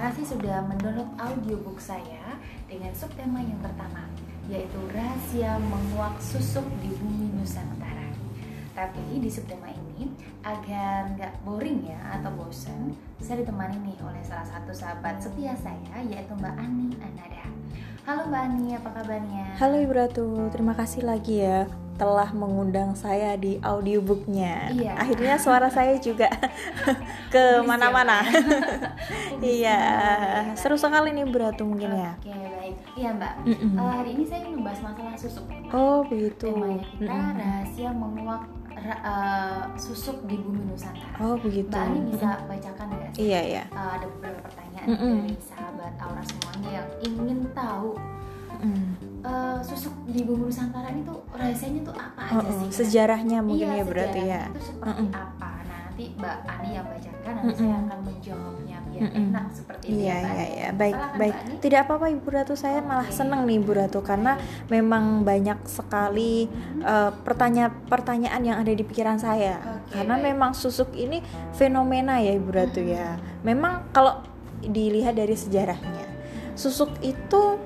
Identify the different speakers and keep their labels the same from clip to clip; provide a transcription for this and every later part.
Speaker 1: kasih sudah mendownload audiobook saya dengan subtema yang pertama, yaitu rahasia menguak susuk di bumi Nusantara. Tapi di subtema ini agar nggak boring ya atau bosan, saya ditemani nih oleh salah satu sahabat setia saya yaitu Mbak Ani Anada. Halo Mbak Ani, apa kabarnya?
Speaker 2: Halo Ibu Ratu, terima kasih lagi ya telah mengundang saya di audiobooknya.
Speaker 1: Iya.
Speaker 2: Akhirnya suara saya juga ke mana-mana. iya, seru sekali nih Bu Ratu mungkin ya.
Speaker 1: Oke baik, iya Mbak.
Speaker 2: Mm-mm.
Speaker 1: Eh, hari ini saya ingin membahas masalah susuk.
Speaker 2: Oh begitu.
Speaker 1: Temanya kita
Speaker 2: Mm-mm.
Speaker 1: rahasia menguak ra- eh, susuk di bumi Nusantara.
Speaker 2: Oh begitu.
Speaker 1: Mbak Ani bisa bacakan nggak sih?
Speaker 2: Iya iya.
Speaker 1: Eh, ada beberapa pertanyaan
Speaker 2: Mm-mm.
Speaker 1: dari sahabat Aura semuanya yang ingin tahu
Speaker 2: Mm.
Speaker 1: Eh, susuk di bumi Nusantara ini tuh rahasianya tuh apa
Speaker 2: Oh,
Speaker 1: aja
Speaker 2: oh,
Speaker 1: sih?
Speaker 2: sejarahnya mungkin
Speaker 1: iya,
Speaker 2: ya berarti ya.
Speaker 1: Itu seperti
Speaker 2: Mm-mm.
Speaker 1: apa? Nah, nanti Mbak Ani yang bacakan, nanti
Speaker 2: Mm-mm.
Speaker 1: saya akan menjawabnya biar
Speaker 2: Mm-mm.
Speaker 1: enak seperti itu
Speaker 2: Iya
Speaker 1: ya,
Speaker 2: iya iya baik
Speaker 1: Silakan,
Speaker 2: baik tidak apa-apa Ibu Ratu saya malah
Speaker 1: Oke.
Speaker 2: senang nih Ibu Ratu karena memang banyak sekali eh, pertanyaan-pertanyaan yang ada di pikiran saya
Speaker 1: Oke,
Speaker 2: karena
Speaker 1: baik.
Speaker 2: memang susuk ini fenomena ya Ibu Ratu ya memang kalau dilihat dari sejarahnya susuk itu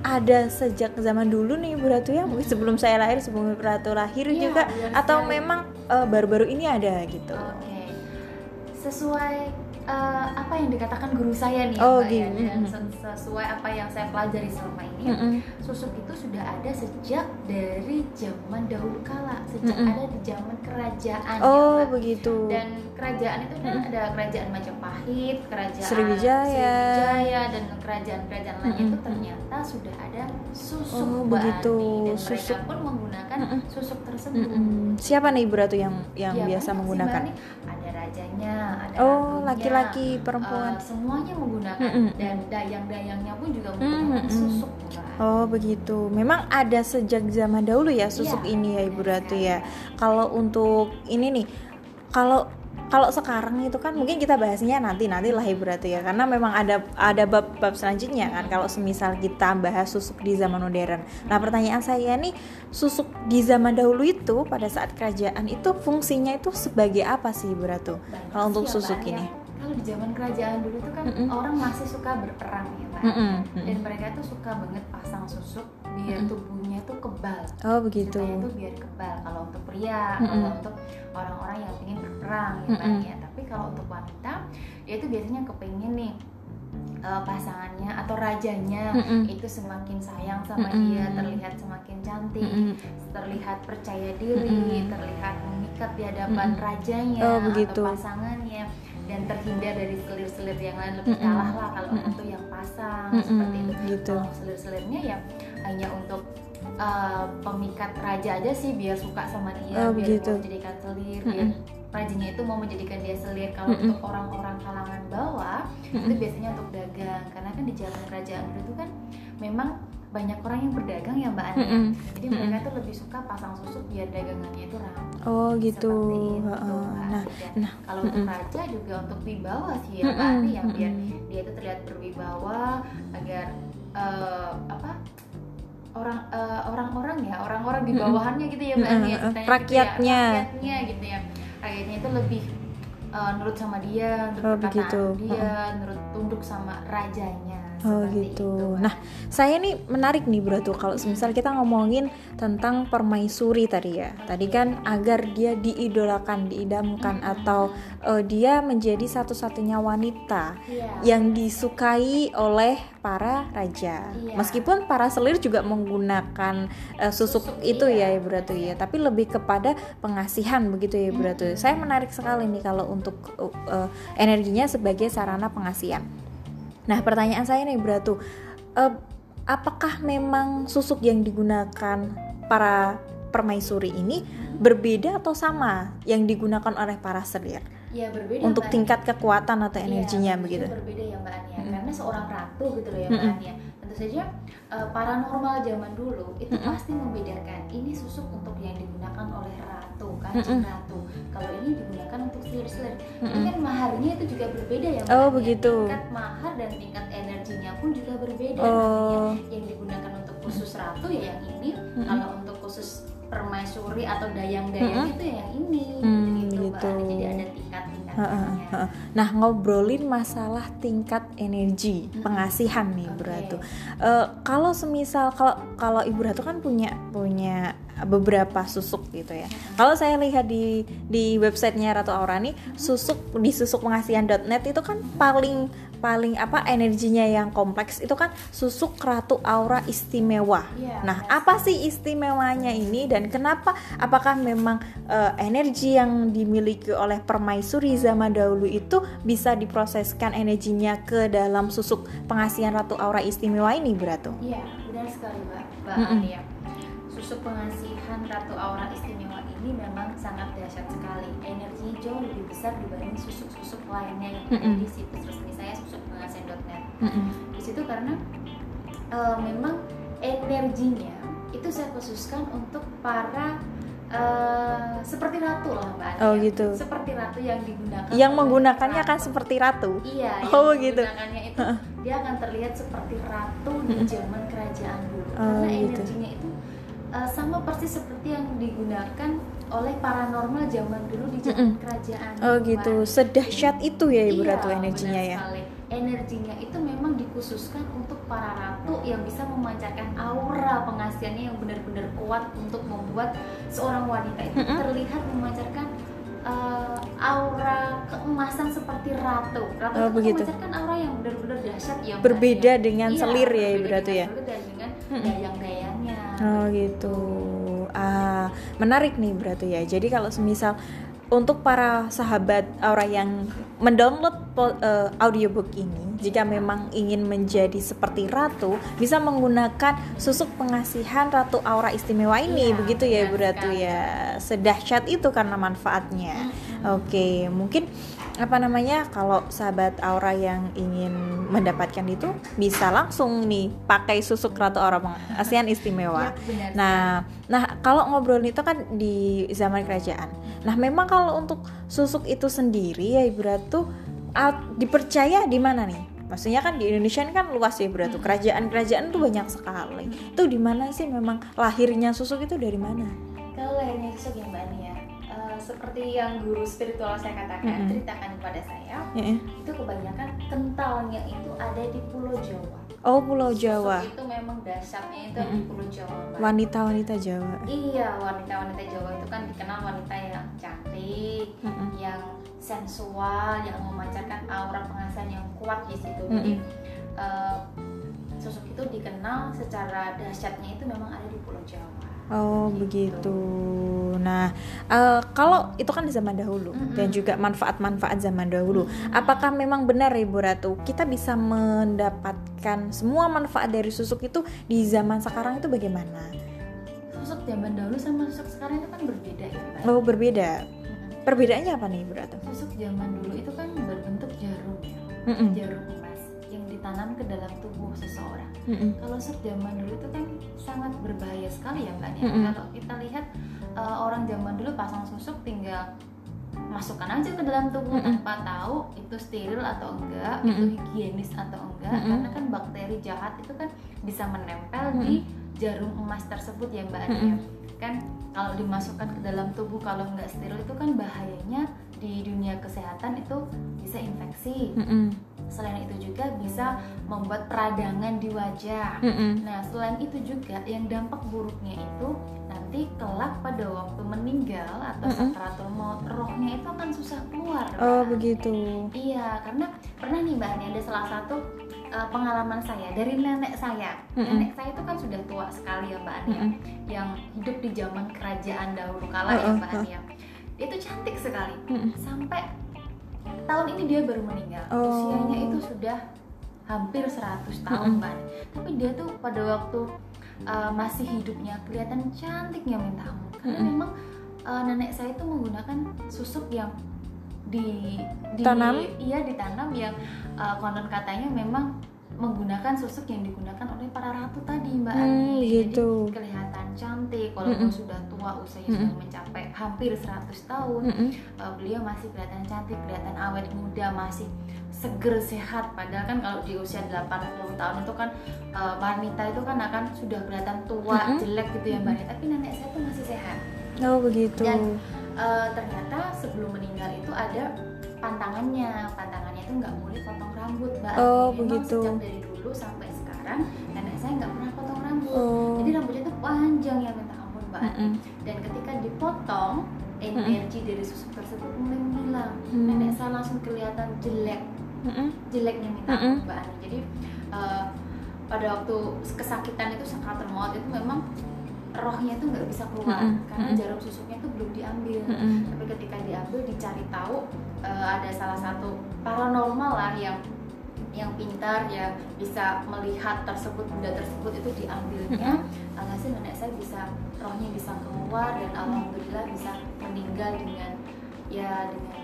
Speaker 2: ada sejak zaman dulu nih Ibu Ratu ya? Mungkin sebelum saya lahir sebelum Ibu Ratu lahir
Speaker 1: Iya,
Speaker 2: juga. atau
Speaker 1: sekali.
Speaker 2: memang eh, baru-baru ini ada gitu?
Speaker 1: Oke, sesuai eh, apa yang dikatakan guru saya nih,
Speaker 2: Oh,
Speaker 1: Mbak ya, dan sesuai apa yang saya pelajari selama ini,
Speaker 2: Mm-mm.
Speaker 1: susuk itu sudah ada sejak dari zaman dahulu kala, sejak
Speaker 2: Mm-mm.
Speaker 1: ada di zaman kerajaan. ya,
Speaker 2: oh
Speaker 1: Mbak.
Speaker 2: begitu
Speaker 1: Dan kerajaan itu kan
Speaker 2: Mm-mm.
Speaker 1: ada kerajaan Majapahit, kerajaan
Speaker 2: Sriwijaya.
Speaker 1: Sriwijaya, dan kerajaan-kerajaan lainnya itu
Speaker 2: Mm-mm.
Speaker 1: ternyata sudah ada susuk
Speaker 2: Oh,
Speaker 1: Mbak
Speaker 2: begitu.
Speaker 1: Dan
Speaker 2: Susuk.
Speaker 1: mereka pun menggunakan
Speaker 2: Mm-mm.
Speaker 1: susuk tersebut.
Speaker 2: Mm-mm. siapa nih Ibu Ratu yang yang
Speaker 1: Ya,
Speaker 2: biasa menggunakan
Speaker 1: rajanya ada
Speaker 2: Oh, laki-laki, perempuan.
Speaker 1: eh, semuanya menggunakan
Speaker 2: Mm-mm.
Speaker 1: dan dayang-dayangnya pun juga menggunakan
Speaker 2: Mm-mm.
Speaker 1: susuk Mbak.
Speaker 2: Oh begitu. Memang ada sejak zaman dahulu ya susuk
Speaker 1: Iya,
Speaker 2: ini ya Ibu Ratu
Speaker 1: sekali.
Speaker 2: ya. Kalau untuk ini nih, kalau kalau sekarang itu kan mungkin kita bahasnya nanti nanti lah Ibu Ratu ya. Karena memang ada ada bab-bab selanjutnya kan. Kalau semisal kita bahas susuk di zaman modern. Nah pertanyaan saya nih, susuk di zaman dahulu itu pada saat kerajaan itu fungsinya itu sebagai apa sih Ibu Ratu? Kalau untuk susuk ini.
Speaker 1: Kalau di zaman kerajaan dulu tuh kan
Speaker 2: Mm-mm.
Speaker 1: orang masih suka berperang ya Mbak.
Speaker 2: Mm-mm,
Speaker 1: Dan mereka tuh suka banget pasang susuk biar
Speaker 2: Mm-mm.
Speaker 1: tubuhnya tuh kebal.
Speaker 2: Oh begitu.
Speaker 1: Tuh biar kebal kalau untuk pria,
Speaker 2: Mm-mm.
Speaker 1: kalau untuk orang-orang yang ingin berperang ya Mbak
Speaker 2: Mm-mm.
Speaker 1: ya. Tapi kalau untuk wanita dia tuh biasanya kepengen nih eh, pasangannya atau rajanya
Speaker 2: Mm-mm.
Speaker 1: itu semakin sayang sama
Speaker 2: Mm-mm.
Speaker 1: dia, terlihat semakin cantik,
Speaker 2: Mm-mm.
Speaker 1: terlihat percaya diri,
Speaker 2: Mm-mm.
Speaker 1: terlihat memikat di hadapan
Speaker 2: Mm-mm.
Speaker 1: rajanya
Speaker 2: Oh, begitu.
Speaker 1: atau pasangannya dan terhindar dari selir-selir yang lain lebih
Speaker 2: Mm-mm.
Speaker 1: kalah lah kalau
Speaker 2: Mm-mm.
Speaker 1: itu yang pasang
Speaker 2: Mm-mm,
Speaker 1: seperti itu.
Speaker 2: gitu.
Speaker 1: Kalau selir-selirnya ya hanya untuk uh, pemikat raja aja sih biar suka sama dia,
Speaker 2: Oh,
Speaker 1: biar
Speaker 2: begitu.
Speaker 1: mau menjadikan selir, biar
Speaker 2: Mm-mm.
Speaker 1: rajanya itu mau menjadikan dia selir. Kalau
Speaker 2: Mm-mm.
Speaker 1: untuk orang-orang kalangan bawah itu
Speaker 2: Mm-mm.
Speaker 1: biasanya untuk dagang karena kan di zaman kerajaan dulu itu kan memang banyak orang yang berdagang ya Mbak Ana.
Speaker 2: Mm-mm.
Speaker 1: Jadi mereka tuh lebih suka pasang susuk biar dagangannya itu ramai.
Speaker 2: Oh gitu.
Speaker 1: Itu. Mbak.
Speaker 2: Nah,
Speaker 1: Dan
Speaker 2: nah,
Speaker 1: kalau untuk
Speaker 2: mm-mm.
Speaker 1: raja juga untuk wibawa sih ya Mbak
Speaker 2: Mm-mm,
Speaker 1: Ani, yang biar
Speaker 2: mm-mm.
Speaker 1: dia itu terlihat berwibawa agar eh, apa orang eh, orang-orang ya orang-orang di bawahannya gitu ya Mbak Ani ya,
Speaker 2: Mm-mm,
Speaker 1: ceritanya gitu ya,
Speaker 2: rakyatnya.
Speaker 1: rakyatnya gitu ya rakyatnya itu lebih eh, nurut sama dia nurut
Speaker 2: Oh,
Speaker 1: perkataan
Speaker 2: begitu.
Speaker 1: dia nurut tunduk sama rajanya
Speaker 2: Oh
Speaker 1: seperti
Speaker 2: gitu.
Speaker 1: itu.
Speaker 2: Nah, saya nih menarik nih Bro tuh kalau misal kita ngomongin tentang permaisuri tadi ya. Tadi kan agar dia diidolakan, diidamkan atau eh, dia menjadi satu-satunya wanita
Speaker 1: Iya.
Speaker 2: yang disukai oleh para raja.
Speaker 1: Iya.
Speaker 2: Meskipun para selir juga menggunakan eh, susuk,
Speaker 1: Susuk,
Speaker 2: itu
Speaker 1: iya.
Speaker 2: ya Ibu Ratu ya, tapi lebih kepada pengasihan begitu ya Ibu Ratu.
Speaker 1: Mm-mm.
Speaker 2: Saya menarik sekali nih kalau untuk eh, energinya sebagai sarana pengasihan. Nah, pertanyaan saya nih Ibu Ratu, eh, apakah memang susuk yang digunakan para permaisuri ini berbeda atau sama yang digunakan oleh para selir
Speaker 1: Iya, berbeda
Speaker 2: untuk
Speaker 1: Mbak.
Speaker 2: tingkat kekuatan atau
Speaker 1: Iya,
Speaker 2: energinya
Speaker 1: tentu
Speaker 2: begitu?
Speaker 1: berbeda ya Mbak Ania
Speaker 2: Mm-mm.
Speaker 1: karena seorang ratu gitu loh ya Mbak
Speaker 2: Mm-mm.
Speaker 1: Ania tentu saja eh, paranormal zaman dulu itu
Speaker 2: Mm-mm.
Speaker 1: pasti membedakan ini susuk untuk yang digunakan oleh ratu kanjeng
Speaker 2: Mm-mm.
Speaker 1: ratu kalau ini digunakan untuk selir-selir ini
Speaker 2: Mm-mm.
Speaker 1: kan maharnya itu juga berbeda ya
Speaker 2: Oh, begitu.
Speaker 1: tingkat mahar dan tingkat energinya pun juga berbeda
Speaker 2: Oh.
Speaker 1: yang digunakan untuk khusus ratu ya yang ini
Speaker 2: Mm-mm.
Speaker 1: kalau untuk khusus permaisuri atau dayang-dayang
Speaker 2: Mm-mm.
Speaker 1: itu ya yang ini
Speaker 2: Hmm,
Speaker 1: gitu,
Speaker 2: gitu.
Speaker 1: Jadi ada tingkat-tingkat katanya.
Speaker 2: Nah ngobrolin masalah tingkat energi pengasihan nih Bu
Speaker 1: Oke.
Speaker 2: Ratu. Eh, kalau semisal kalau kalau Ibu Ratu kan punya punya beberapa susuk gitu ya. Kalau saya lihat di di websitenya Ratu Aura nih susuk di susukpengasihan.net itu kan paling paling apa energinya yang kompleks itu kan susuk Ratu Aura istimewa.
Speaker 1: Iya,
Speaker 2: nah, apa sih istimewanya ini dan kenapa apakah memang eh, energi yang dimiliki oleh permaisuri zaman dahulu itu bisa diproseskan energinya ke dalam susuk pengasihan Ratu Aura istimewa ini beratu?
Speaker 1: Iya, benar sekali Mbak. Mbak
Speaker 2: Mm-mm.
Speaker 1: Ania. Susuk pengasihan Ratu Aura istimewa ini memang sangat dahsyat sekali. Energinya jauh lebih besar dibanding susuk-susuk lainnya yang ada
Speaker 2: Mm-mm.
Speaker 1: di situs resmi saya susukpengasihan.net.
Speaker 2: Mm-mm.
Speaker 1: Di situ karena eh, memang energinya itu saya khususkan untuk para eh, seperti ratu lah Mbak.
Speaker 2: Oh, gitu.
Speaker 1: Seperti ratu yang digunakan.
Speaker 2: Yang menggunakannya kan
Speaker 1: ratu.
Speaker 2: seperti ratu.
Speaker 1: Iya,
Speaker 2: Oh,
Speaker 1: yang
Speaker 2: gitu.
Speaker 1: menggunakannya itu dia akan terlihat seperti ratu di zaman kerajaan dulu.
Speaker 2: Oh,
Speaker 1: Karena
Speaker 2: gitu.
Speaker 1: energinya itu uh, sama persis seperti yang digunakan oleh paranormal zaman dulu di zaman
Speaker 2: Mm-mm.
Speaker 1: kerajaan.
Speaker 2: Oh gitu, sedahsyat itu ya Ibu
Speaker 1: Iya,
Speaker 2: Ratu energinya ya.
Speaker 1: sekali. Energinya itu memang dikhususkan untuk para ratu yang bisa memancarkan aura pengasihannya yang benar-benar kuat untuk membuat seorang wanita itu
Speaker 2: Mm-mm.
Speaker 1: terlihat memancarkan uh, aura keemasan seperti ratu. Ratu
Speaker 2: Oh,
Speaker 1: itu
Speaker 2: begitu.
Speaker 1: memancarkan aura yang benar-benar dahsyat ya. Mbak
Speaker 2: Berbeda
Speaker 1: Nia.
Speaker 2: dengan
Speaker 1: Iya,
Speaker 2: selir ya Ibu Ratu ya.
Speaker 1: selir
Speaker 2: Mm-mm.
Speaker 1: dayang-dayangnya.
Speaker 2: Oh gitu. Ah, menarik nih berarti ya. Jadi kalau semisal untuk para sahabat Aura yang mendownload eh, audiobook ini, jika memang ingin menjadi seperti ratu, bisa menggunakan susuk pengasihan Ratu Aura istimewa ini,
Speaker 1: Iya,
Speaker 2: begitu ya Ibu Ratu ya. Sedahsyat itu karena manfaatnya. Oke, mungkin apa namanya kalau sahabat Aura yang ingin mendapatkan itu bisa langsung nih pakai susuk Ratu Aura pengasihan istimewa.
Speaker 1: Iya, benar
Speaker 2: Nah, nah kalau ngobrolin itu kan di zaman kerajaan. Nah, memang kalau untuk susuk itu sendiri ya Ibu Ratu ah, dipercaya di mana nih? Maksudnya kan di Indonesia ini kan luas ya Ibu Ratu. Kerajaan-kerajaan tuh banyak sekali. Itu di mana sih memang lahirnya susuk itu dari mana?
Speaker 1: Kalau lahirnya susuk ya Mbak Nia, eh, seperti yang guru spiritual saya katakan,
Speaker 2: Mm-mm.
Speaker 1: ceritakan kepada saya,
Speaker 2: Ya, ya.
Speaker 1: itu kebanyakan kentalnya itu ada di Pulau Jawa.
Speaker 2: Oh, Pulau Jawa.
Speaker 1: Susuk itu memang dasarnya itu ada di
Speaker 2: Mm-mm.
Speaker 1: Pulau Jawa.
Speaker 2: Wanita-wanita Jawa.
Speaker 1: Iya, wanita-wanita Jawa itu kan dikenal wanita yang cantik,
Speaker 2: Mm-mm.
Speaker 1: yang sensual, yang memancarkan aura pengasihan yang kuat di situ. Jadi
Speaker 2: Mm-mm.
Speaker 1: Susuk itu dikenal secara dahsyatnya itu memang ada di Pulau Jawa.
Speaker 2: Oh
Speaker 1: Gitu.
Speaker 2: begitu. Nah, eh, kalau itu kan di zaman dahulu
Speaker 1: Mm-mm.
Speaker 2: dan juga manfaat-manfaat zaman dahulu. Apakah memang benar Ibu Ratu kita bisa mendapatkan semua manfaat dari susuk itu di zaman sekarang itu bagaimana?
Speaker 1: Susuk zaman dahulu sama susuk sekarang itu kan berbeda ya, Mbak.
Speaker 2: Oh berbeda. Perbedaannya apa nih Ibu Ratu?
Speaker 1: Susuk zaman dulu itu kan berbentuk jarum ya,
Speaker 2: Mm-mm.
Speaker 1: jarum emas yang ditanam ke dalam tubuh seseorang.
Speaker 2: Mm-mm.
Speaker 1: Kalau susuk zaman dulu itu kan sangat berbahaya sekali ya mbak Nia.
Speaker 2: Mm-mm.
Speaker 1: Kalau kita lihat uh, orang zaman dulu pasang susuk tinggal masukkan aja ke dalam tubuh
Speaker 2: Mm-mm.
Speaker 1: tanpa tahu itu steril atau enggak,
Speaker 2: Mm-mm.
Speaker 1: itu higienis atau enggak,
Speaker 2: Mm-mm.
Speaker 1: karena kan bakteri jahat itu kan bisa menempel di jarum emas tersebut ya mbak Ania. Kan kalau dimasukkan ke dalam tubuh kalau nggak steril itu kan bahayanya di dunia kesehatan itu bisa infeksi.
Speaker 2: Mm-mm.
Speaker 1: Selain itu juga bisa membuat peradangan di wajah.
Speaker 2: Mm-mm.
Speaker 1: Nah, selain itu juga yang dampak buruknya itu nanti kelak pada waktu meninggal atau
Speaker 2: Mm-mm.
Speaker 1: sakaratul maut rohnya itu akan susah keluar.
Speaker 2: Oh
Speaker 1: Mbak.
Speaker 2: begitu.
Speaker 1: Iya, karena pernah nih Mbak Ani ada salah satu uh, pengalaman saya dari nenek saya.
Speaker 2: Mm-mm.
Speaker 1: Nenek saya itu kan sudah tua sekali ya Mbak Ani ya,
Speaker 2: Mm-mm.
Speaker 1: yang hidup di zaman kerajaan dahulu kala ya Mbak Ani ya. Dia itu cantik sekali.
Speaker 2: Mm-mm.
Speaker 1: Sampai tahun ini dia baru meninggal.
Speaker 2: Oh.
Speaker 1: Usianya itu sudah hampir 100 tahun
Speaker 2: Mm-mm.
Speaker 1: Mbak. Tapi dia tuh pada waktu uh, masih hidupnya kelihatan cantiknya minta ampun. Karena
Speaker 2: Mm-mm.
Speaker 1: memang uh, nenek saya itu menggunakan susuk yang di, di
Speaker 2: Tanam?
Speaker 1: iya ditanam yang uh, konon katanya memang menggunakan susuk yang digunakan oleh para ratu tadi Mbak
Speaker 2: Hmm,
Speaker 1: Ani.
Speaker 2: gitu.
Speaker 1: Jadi kelihatan cantik walaupun
Speaker 2: Mm-mm.
Speaker 1: sudah tua usianya sudah
Speaker 2: Mm-mm.
Speaker 1: mencapai hampir 100 tahun.
Speaker 2: Mm-mm.
Speaker 1: Uh, beliau masih kelihatan cantik, kelihatan awet muda, masih seger sehat. Padahal kan kalau di usia 80 tahun itu kan uh, wanita itu kan akan sudah kelihatan tua,
Speaker 2: Mm-mm.
Speaker 1: jelek gitu ya Mbak Ani. Tapi nenek saya tuh masih sehat.
Speaker 2: Oh begitu.
Speaker 1: Dan- Uh, ternyata sebelum meninggal itu ada pantangannya pantangannya itu nggak boleh potong rambut mbak
Speaker 2: Oh.
Speaker 1: Memang
Speaker 2: begitu.
Speaker 1: sejak dari dulu sampai sekarang nenek saya nggak pernah potong rambut
Speaker 2: Oh.
Speaker 1: jadi rambutnya itu panjang ya minta ampun mbak Ani.
Speaker 2: Mm-mm.
Speaker 1: dan ketika dipotong energi dari susuk tersebut mulai menghilang
Speaker 2: Hmm.
Speaker 1: nenek saya langsung kelihatan jelek
Speaker 2: Mm-mm.
Speaker 1: jeleknya minta ampun mbak Ani jadi eh, pada waktu kesakitan itu sakaratul maut itu memang rohnya itu nggak bisa keluar
Speaker 2: Mm-mm.
Speaker 1: karena
Speaker 2: Mm-mm.
Speaker 1: jarum susuknya itu belum diambil
Speaker 2: Mm-mm.
Speaker 1: tapi ketika diambil dicari tahu eh, ada salah satu paranormal lah yang yang pintar ya bisa melihat tersebut benda tersebut itu diambilnya alhasil nenek saya bisa rohnya bisa keluar dan alhamdulillah bisa meninggal dengan ya dengan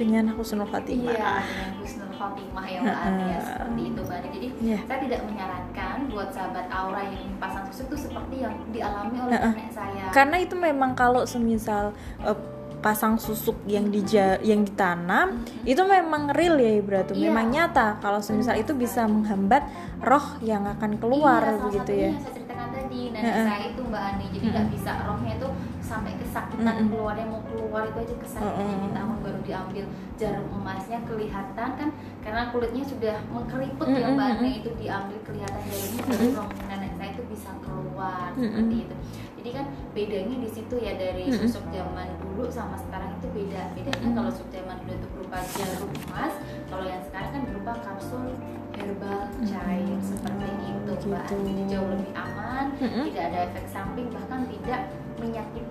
Speaker 2: dengan husnul khotimah
Speaker 1: iya dengan husnul khotimah ya mbak. Ani ya seperti itu mbak. Jadi
Speaker 2: Iya.
Speaker 1: saya tidak menyarankan buat sahabat aura yang pasang susuk itu seperti yang dialami oleh
Speaker 2: Heeh.
Speaker 1: nenek saya.
Speaker 2: Karena itu memang kalau semisal eh, pasang susuk yang dija yang ditanam itu memang real ya Ibra tuh
Speaker 1: Iya.
Speaker 2: memang nyata kalau semisal itu bisa menghambat roh yang akan keluar
Speaker 1: iya,
Speaker 2: begitu ya.
Speaker 1: yang saya ceritakan tadi nenek
Speaker 2: Heeh.
Speaker 1: saya itu mbak Ani. Jadi nggak bisa rohnya itu sampai kesakitan
Speaker 2: Mm-mm.
Speaker 1: keluarnya mau keluar itu aja kesakitan
Speaker 2: Mm-mm.
Speaker 1: di tahun baru diambil jarum emasnya kelihatan kan karena kulitnya sudah mengkeriput ya
Speaker 2: Mm-mm,
Speaker 1: mbak Ani
Speaker 2: mm-mm.
Speaker 1: itu diambil kelihatan jarumnya jadi
Speaker 2: Mm-mm.
Speaker 1: roh nenek saya itu bisa keluar
Speaker 2: Mm-mm.
Speaker 1: seperti itu jadi kan bedanya di situ ya dari
Speaker 2: Mm-mm.
Speaker 1: susuk zaman dulu sama sekarang itu beda bedanya
Speaker 2: Mm-mm.
Speaker 1: kalau susuk zaman dulu itu berupa jarum emas kalau yang sekarang kan berupa kapsul herbal cair
Speaker 2: Mm-mm.
Speaker 1: seperti itu mbak
Speaker 2: Gitu.
Speaker 1: Ani. Jadi jauh lebih aman
Speaker 2: Mm-mm.
Speaker 1: tidak ada efek samping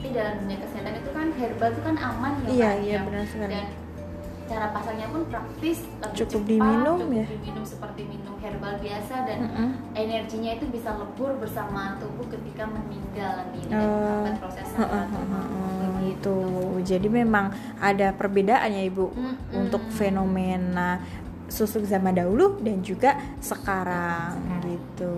Speaker 1: menyakiti dalam dunia kesehatan itu kan herbal itu kan aman ya
Speaker 2: iya iya
Speaker 1: ya.
Speaker 2: benar sekali
Speaker 1: dan cara pasangnya pun praktis lebih
Speaker 2: Cukup
Speaker 1: cepat,
Speaker 2: diminum
Speaker 1: cukup
Speaker 2: ya?
Speaker 1: diminum seperti minum herbal biasa dan
Speaker 2: Mm-mm.
Speaker 1: energinya itu bisa lebur bersama tubuh ketika meninggal nanti dan
Speaker 2: Oh.
Speaker 1: menghambat proses sakaratul maut
Speaker 2: Oh,
Speaker 1: begitu.
Speaker 2: itu jadi memang ada perbedaan ya ibu
Speaker 1: Mm-mm.
Speaker 2: untuk fenomena susuk zaman dahulu dan juga sekarang
Speaker 1: Sekarang.
Speaker 2: gitu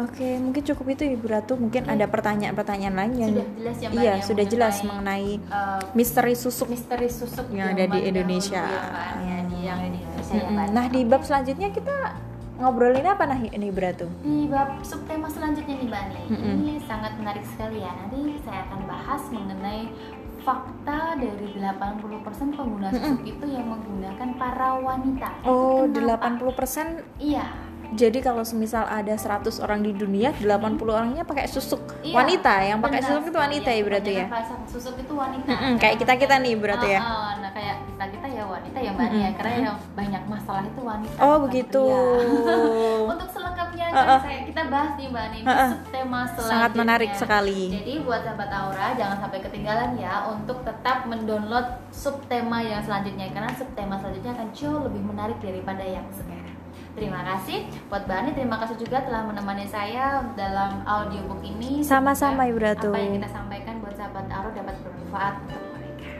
Speaker 2: oke mungkin cukup itu ibu ratu mungkin
Speaker 1: Oke.
Speaker 2: ada pertanyaan-pertanyaan lain yang
Speaker 1: sudah jelas ya mbak
Speaker 2: iya
Speaker 1: ya,
Speaker 2: sudah jelas
Speaker 1: mengenai, eh,
Speaker 2: misteri susuk
Speaker 1: misteri susuk
Speaker 2: Yang ada di Indonesia.
Speaker 1: dahulu ya, ya, di yang ada di Indonesia ya,
Speaker 2: Mm-mm.
Speaker 1: Mbak.
Speaker 2: nah di bab selanjutnya kita ngobrolin apa nah ini ibu ratu
Speaker 1: Di bab subtema selanjutnya nih Mbak Ani,
Speaker 2: Mm-mm.
Speaker 1: ini sangat menarik sekali ya. Nanti saya akan bahas mengenai fakta dari 80% pengguna susuk itu yang menggunakan para wanita.
Speaker 2: Oh
Speaker 1: kenapa?
Speaker 2: 80%
Speaker 1: Iya.
Speaker 2: Jadi kalau semisal ada 100 orang di dunia 80 orangnya pakai susuk
Speaker 1: Iya,
Speaker 2: wanita yang pakai
Speaker 1: benar
Speaker 2: susuk itu wanita ya berarti ya
Speaker 1: susuk itu wanita.
Speaker 2: Mm-mm, kayak kita-kita nih berarti ya?
Speaker 1: Oh, oh, nah kayak kita kita ya wanita ya mbak Ani ya,
Speaker 2: Mm-mm,
Speaker 1: karena yang banyak masalah itu wanita.
Speaker 2: oh begitu.
Speaker 1: Untuk selengkapnya kan
Speaker 2: Uh-uh.
Speaker 1: saya kita bahas nih mbak Ani di
Speaker 2: Uh-uh.
Speaker 1: subtema selanjutnya.
Speaker 2: sangat menarik sekali
Speaker 1: Jadi buat sahabat Aura jangan sampai ketinggalan ya untuk tetap mendownload subtema yang selanjutnya karena subtema selanjutnya akan jauh lebih menarik daripada yang sekarang. Terima kasih buat Bani, terima kasih juga telah menemani saya dalam audiobook ini.
Speaker 2: Sama-sama Ibu Ratu.
Speaker 1: Apa yang kita sampaikan buat sahabat Aro dapat bermanfaat untuk mereka.